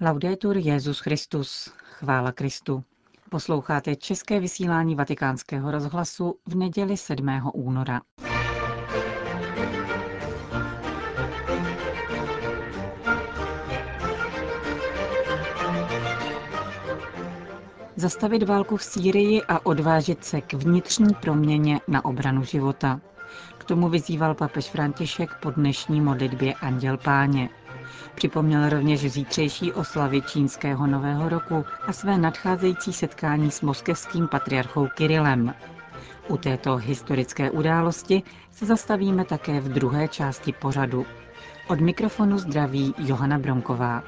Laudetur Jezus Christus, chvála Kristu. Posloucháte české vysílání Vatikánského rozhlasu v neděli 7. února. Zastavit válku v Sýrii a odvážit se k vnitřní proměně na obranu života. K tomu vyzýval papež František po dnešní modlitbě Anděl Páně. Připomněl rovněž zítřejší oslavy čínského nového roku a své nadcházející setkání s moskevským patriarchou Kirilem. U této historické události se zastavíme také v druhé části pořadu. Od mikrofonu zdraví Johana Bronková.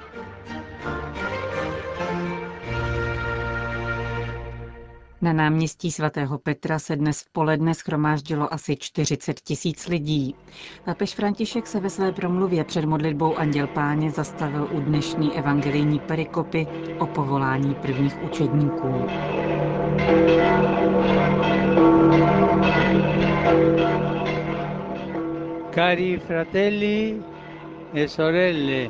Na náměstí svatého Petra se dnes v poledne schromáždilo asi 40 tisíc lidí. Papež František se ve své promluvě před modlitbou Anděl Páně zastavil u dnešní evangelijní perikopy o povolání prvních učedníků. Cari fratelli e sorelle,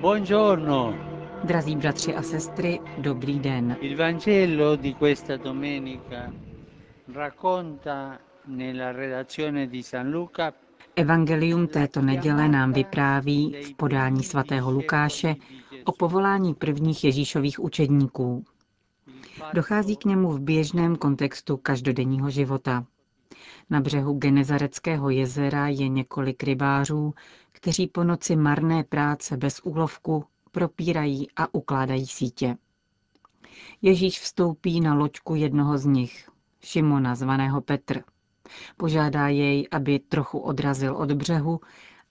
buongiorno. Drazí bratři a sestry, dobrý den. Il Vangelo di questa domenica racconta nella redazione di San Luca Evangelium této neděle nám vypráví v podání svatého Lukáše o povolání prvních Ježíšových učedníků. Dochází k němu v běžném kontextu každodenního života. Na břehu Genezareckého jezera je několik rybářů, kteří po noci marné práce bez úlovku propírají a ukládají sítě. Ježíš vstoupí na loďku jednoho z nich, Šimona zvaného Petr. Požádá jej, aby trochu odrazil od břehu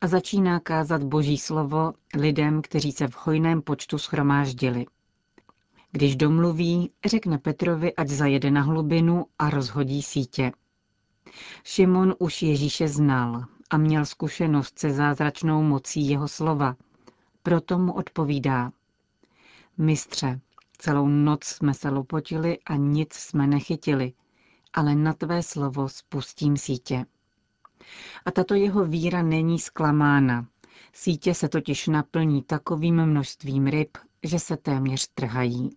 a začíná kázat boží slovo lidem, kteří se v hojném počtu schromáždili. Když domluví, řekne Petrovi, ať zajede na hlubinu a rozhodí sítě. Šimon už Ježíše znal a měl zkušenost se zázračnou mocí jeho slova – proto mu odpovídá. Mistře, celou noc jsme se lopotili a nic jsme nechytili, ale na tvé slovo spustím sítě. A tato jeho víra není zklamána. Sítě se totiž naplní takovým množstvím ryb, že se téměř trhají.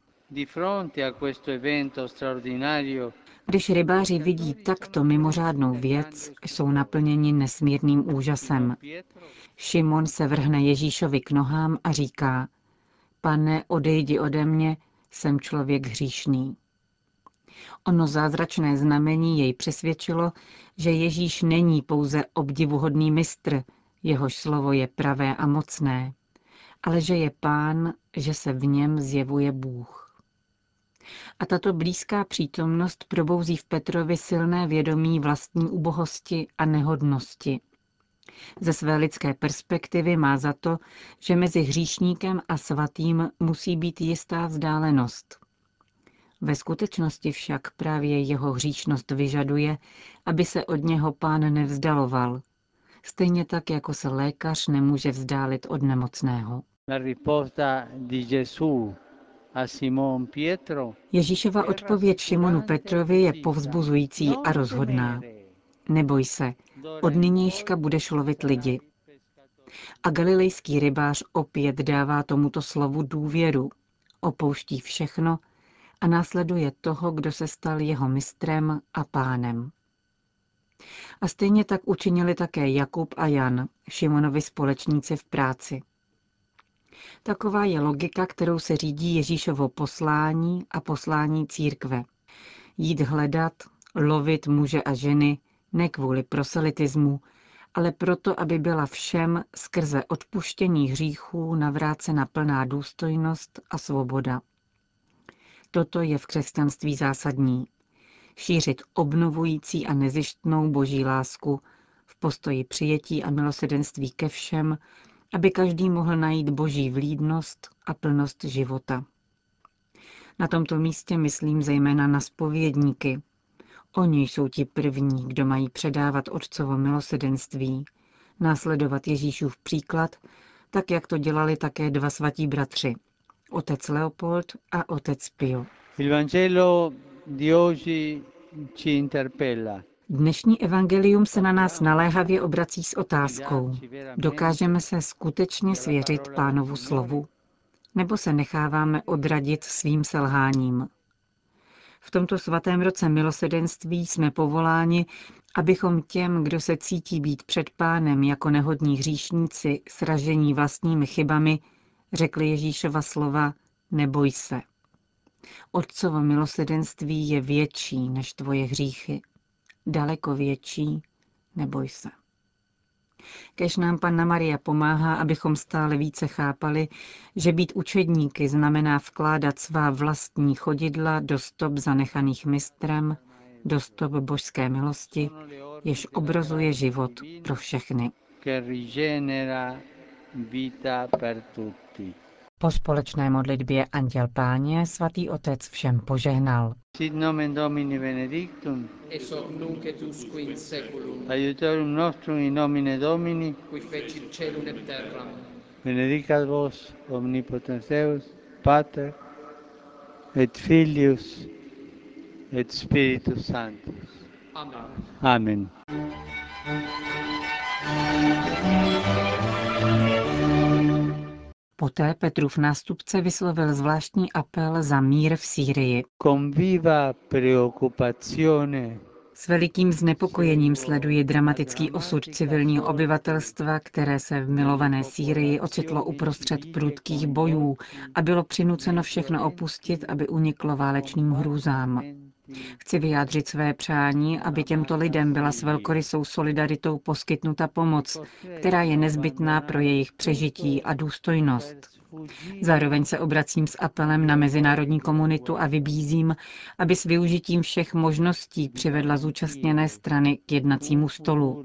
Když rybáři vidí takto mimořádnou věc, jsou naplněni nesmírným úžasem. Šimon se vrhne Ježíšovi k nohám a říká, pane, odejdi ode mě, jsem člověk hříšný. Ono zázračné znamení jej přesvědčilo, že Ježíš není pouze obdivuhodný mistr, jehož slovo je pravé a mocné, ale že je pán, že se v něm zjevuje Bůh. A tato blízká přítomnost probouzí v Petrovi silné vědomí vlastní ubohosti a nehodnosti. Ze své lidské perspektivy má za to, že mezi hříšníkem a svatým musí být jistá vzdálenost. Ve skutečnosti však právě jeho hříšnost vyžaduje, aby se od něho pán nevzdaloval, stejně tak, jako se lékař nemůže vzdálit od nemocného. Ježíšova odpověď Šimonu Petrovi je povzbuzující a rozhodná. Neboj se, od nynějška budeš lovit lidi. A galilejský rybář opět dává tomuto slovu důvěru, opouští všechno a následuje toho, kdo se stal jeho mistrem a pánem. A stejně tak učinili také Jakub a Jan, Šimonovi společníci v práci. Taková je logika, kterou se řídí Ježíšovo poslání a poslání církve. Jít hledat, lovit muže a ženy, ne kvůli proselitismu, ale proto, aby byla všem skrze odpuštění hříchů navrácena plná důstojnost a svoboda. Toto je v křesťanství zásadní. Šířit obnovující a nezištnou boží lásku v postoji přijetí a milosedenství ke všem, aby každý mohl najít boží vlídnost a plnost života. Na tomto místě myslím zejména na spovědníky. Oni jsou ti první, kdo mají předávat otcovo milosedenství, následovat Ježíšův příklad, tak jak to dělali také dva svatí bratři, otec Leopold a otec Pio. Il Vangelo di oggi ci interpella. Dnešní evangelium se na nás naléhavě obrací s otázkou. Dokážeme se skutečně svěřit pánovu slovu? nebo se necháváme odradit svým selháním. V tomto svatém roce milosedenství jsme povoláni, abychom těm, kdo se cítí být před pánem jako nehodní hříšníci, sražení vlastními chybami, řekli Ježíšova slova neboj se. Otcovo milosedenství je větší než tvoje hříchy. Daleko větší, neboj se. Kež nám Panna Maria pomáhá, abychom stále více chápali, že být učedníky znamená vkládat svá vlastní chodidla do stop zanechaných mistrem, do stop božské milosti, jež obrazuje život pro všechny. Po společné modlitbě Anděl Páně svatý otec všem požehnal. Sit nomen Domini benedictum, Es hoc nunc et usque in seculum, aiutorium nostrum in nomine Domini, qui fecit celum et terram. benedicat vos omnipotens Deus, Pater, et Filius, et Spiritus Sanctus. Amen. Amen. Poté Petrův nástupce vyslovil zvláštní apel za mír v Sýrii. S velikým znepokojením sleduje dramatický osud civilního obyvatelstva, které se v milované Sýrii ocitlo uprostřed prudkých bojů a bylo přinuceno všechno opustit, aby uniklo válečným hrůzám. Chci vyjádřit své přání, aby těmto lidem byla s velkorysou solidaritou poskytnuta pomoc, která je nezbytná pro jejich přežití a důstojnost. Zároveň se obracím s apelem na mezinárodní komunitu a vybízím, aby s využitím všech možností přivedla zúčastněné strany k jednacímu stolu.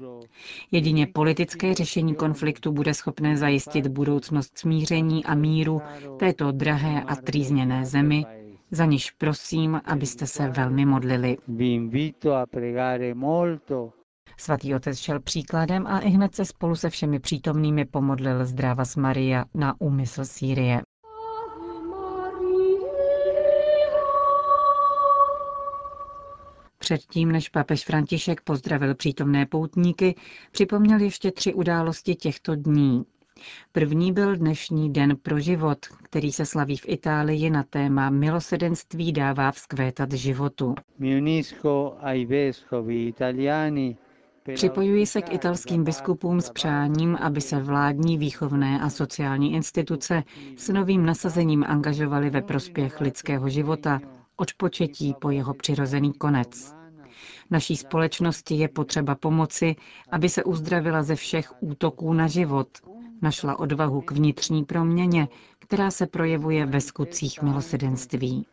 Jedině politické řešení konfliktu bude schopné zajistit budoucnost smíření a míru této drahé a trýzněné zemi, za niž prosím, abyste se velmi modlili. Svatý otec šel příkladem a i hned se spolu se všemi přítomnými pomodlil zdravas Maria na úmysl Sýrie. Předtím, než papež František pozdravil přítomné poutníky, připomněl ještě tři události těchto dní. První byl dnešní Den pro život, který se slaví v Itálii na téma Milosedenství dává vzkvétat životu. Připojuji se k italským biskupům s přáním, aby se vládní, výchovné a sociální instituce s novým nasazením angažovaly ve prospěch lidského života, od početí po jeho přirozený konec. Naší společnosti je potřeba pomoci, aby se uzdravila ze všech útoků na život, našla odvahu k vnitřní proměně, která se projevuje ve skutcích milosedenství.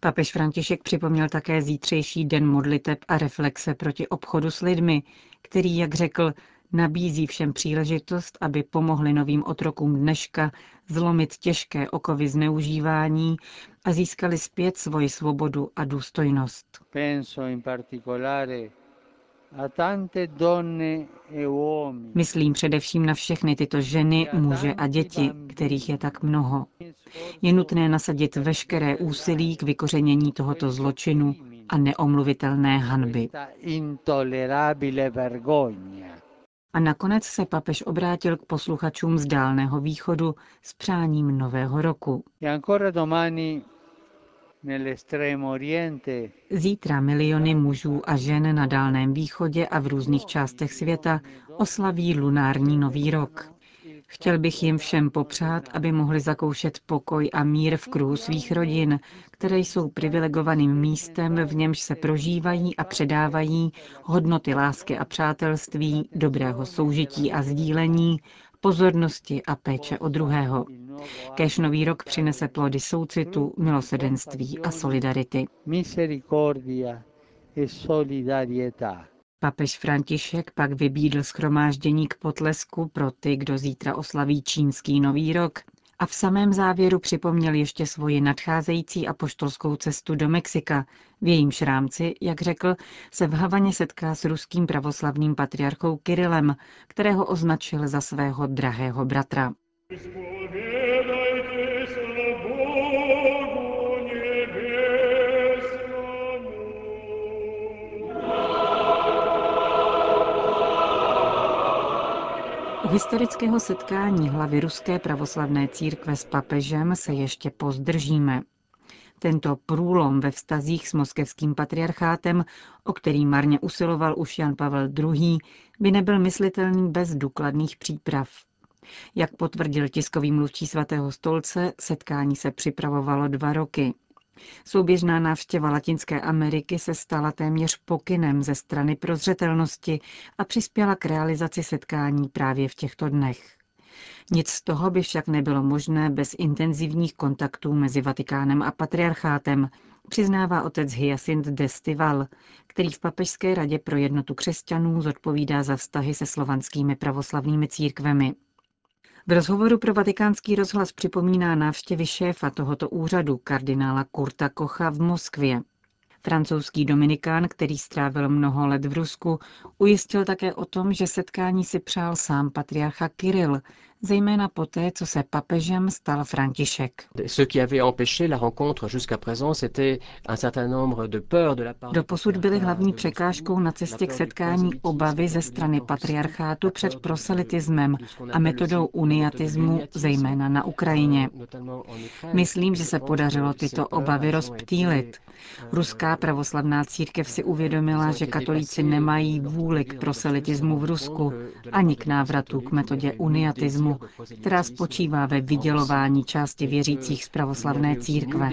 Papež František připomněl také zítřejší den modliteb a reflexe proti obchodu s lidmi, který, jak řekl, nabízí všem příležitost, aby pomohli novým otrokům dneška zlomit těžké okovy zneužívání a získali zpět svoji svobodu a důstojnost. Myslím především na všechny tyto ženy, muže a děti, kterých je tak mnoho. Je nutné nasadit veškeré úsilí k vykořenění tohoto zločinu a neomluvitelné hanby. A nakonec se papež obrátil k posluchačům z Dálného východu s přáním nového roku. Zítra miliony mužů a žen na Dálném východě a v různých částech světa oslaví lunární nový rok. Chtěl bych jim všem popřát, aby mohli zakoušet pokoj a mír v kruhu svých rodin, které jsou privilegovaným místem, v němž se prožívají a předávají hodnoty lásky a přátelství, dobrého soužití a sdílení, pozornosti a péče o druhého. Kéž nový rok přinese plody soucitu, milosedenství a solidarity. e. Papež František pak vybídl schromáždění k potlesku pro ty, kdo zítra oslaví čínský nový rok a v samém závěru připomněl ještě svoji nadcházející apoštolskou cestu do Mexika. V jejímž rámci, jak řekl, se v Havaně setká s ruským pravoslavným patriarchou Kirilem, kterého označil za svého drahého bratra. Historického setkání hlavy Ruské pravoslavné církve s papežem se ještě pozdržíme. Tento průlom ve vztazích s moskevským patriarchátem, o který marně usiloval už Jan Pavel II., by nebyl myslitelný bez důkladných příprav. Jak potvrdil tiskový mluvčí svatého stolce, setkání se připravovalo dva roky. Souběžná návštěva Latinské Ameriky se stala téměř pokynem ze strany prozřetelnosti a přispěla k realizaci setkání právě v těchto dnech. Nic z toho by však nebylo možné bez intenzivních kontaktů mezi Vatikánem a patriarchátem, přiznává otec Hyacint Destival, který v Papežské radě pro jednotu křesťanů zodpovídá za vztahy se slovanskými pravoslavnými církvemi. V rozhovoru pro vatikánský rozhlas připomíná návštěvy šéfa tohoto úřadu, kardinála Kurta Kocha v Moskvě. Francouzský dominikán, který strávil mnoho let v Rusku, ujistil také o tom, že setkání si přál sám patriarcha Kiril, zejména poté, co se papežem stal František. Doposud byly hlavní překážkou na cestě k setkání obavy ze strany patriarchátu před proselitismem a metodou uniatismu, zejména na Ukrajině. Myslím, že se podařilo tyto obavy rozptýlit. Ruská pravoslavná církev si uvědomila, že katolíci nemají vůli k proselitismu v Rusku ani k návratu k metodě uniatismu která spočívá ve vydělování části věřících z pravoslavné církve.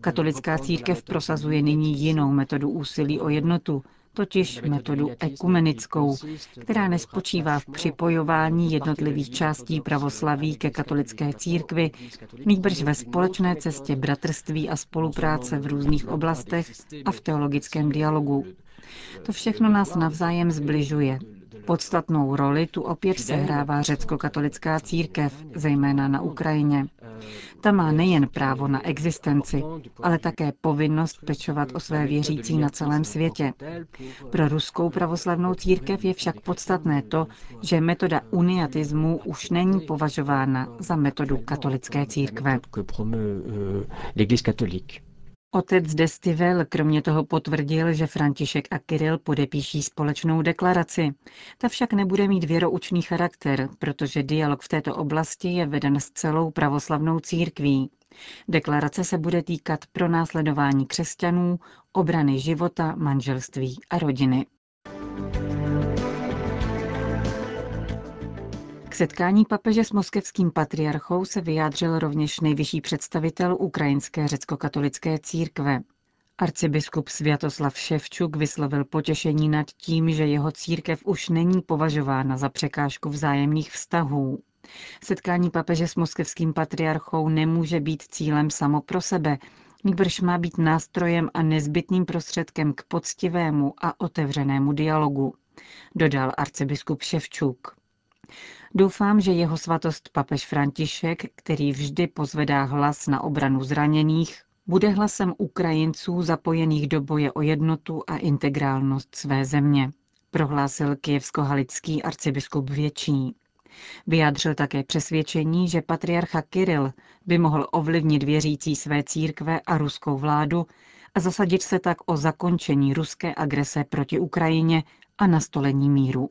Katolická církev prosazuje nyní jinou metodu úsilí o jednotu, totiž metodu ekumenickou, která nespočívá v připojování jednotlivých částí pravoslaví ke katolické církvi, nýbrž ve společné cestě bratrství a spolupráce v různých oblastech a v teologickém dialogu. To všechno nás navzájem zbližuje, Podstatnou roli tu opět sehrává řecko-katolická církev, zejména na Ukrajině. Ta má nejen právo na existenci, ale také povinnost pečovat o své věřící na celém světě. Pro ruskou pravoslavnou církev je však podstatné to, že metoda uniatismu už není považována za metodu katolické církve. Otec Destivel kromě toho potvrdil, že František a Kiril podepíší společnou deklaraci. Ta však nebude mít věroučný charakter, protože dialog v této oblasti je veden s celou pravoslavnou církví. Deklarace se bude týkat pronásledování křesťanů, obrany života, manželství a rodiny. Setkání papeže s moskevským patriarchou se vyjádřil rovněž nejvyšší představitel ukrajinské řecko-katolické církve. Arcibiskup Sviatoslav Ševčuk vyslovil potěšení nad tím, že jeho církev už není považována za překážku vzájemných vztahů. Setkání papeže s moskevským patriarchou nemůže být cílem samo pro sebe, nýbrž má být nástrojem a nezbytným prostředkem k poctivému a otevřenému dialogu, dodal arcibiskup Ševčuk. Doufám, že jeho svatost papež František, který vždy pozvedá hlas na obranu zraněných, bude hlasem Ukrajinců zapojených do boje o jednotu a integrálnost své země, prohlásil kijevsko-halický arcibiskup Věčí. Vyjádřil také přesvědčení, že patriarcha Kiril by mohl ovlivnit věřící své církve a ruskou vládu a zasadit se tak o zakončení ruské agrese proti Ukrajině a nastolení míru.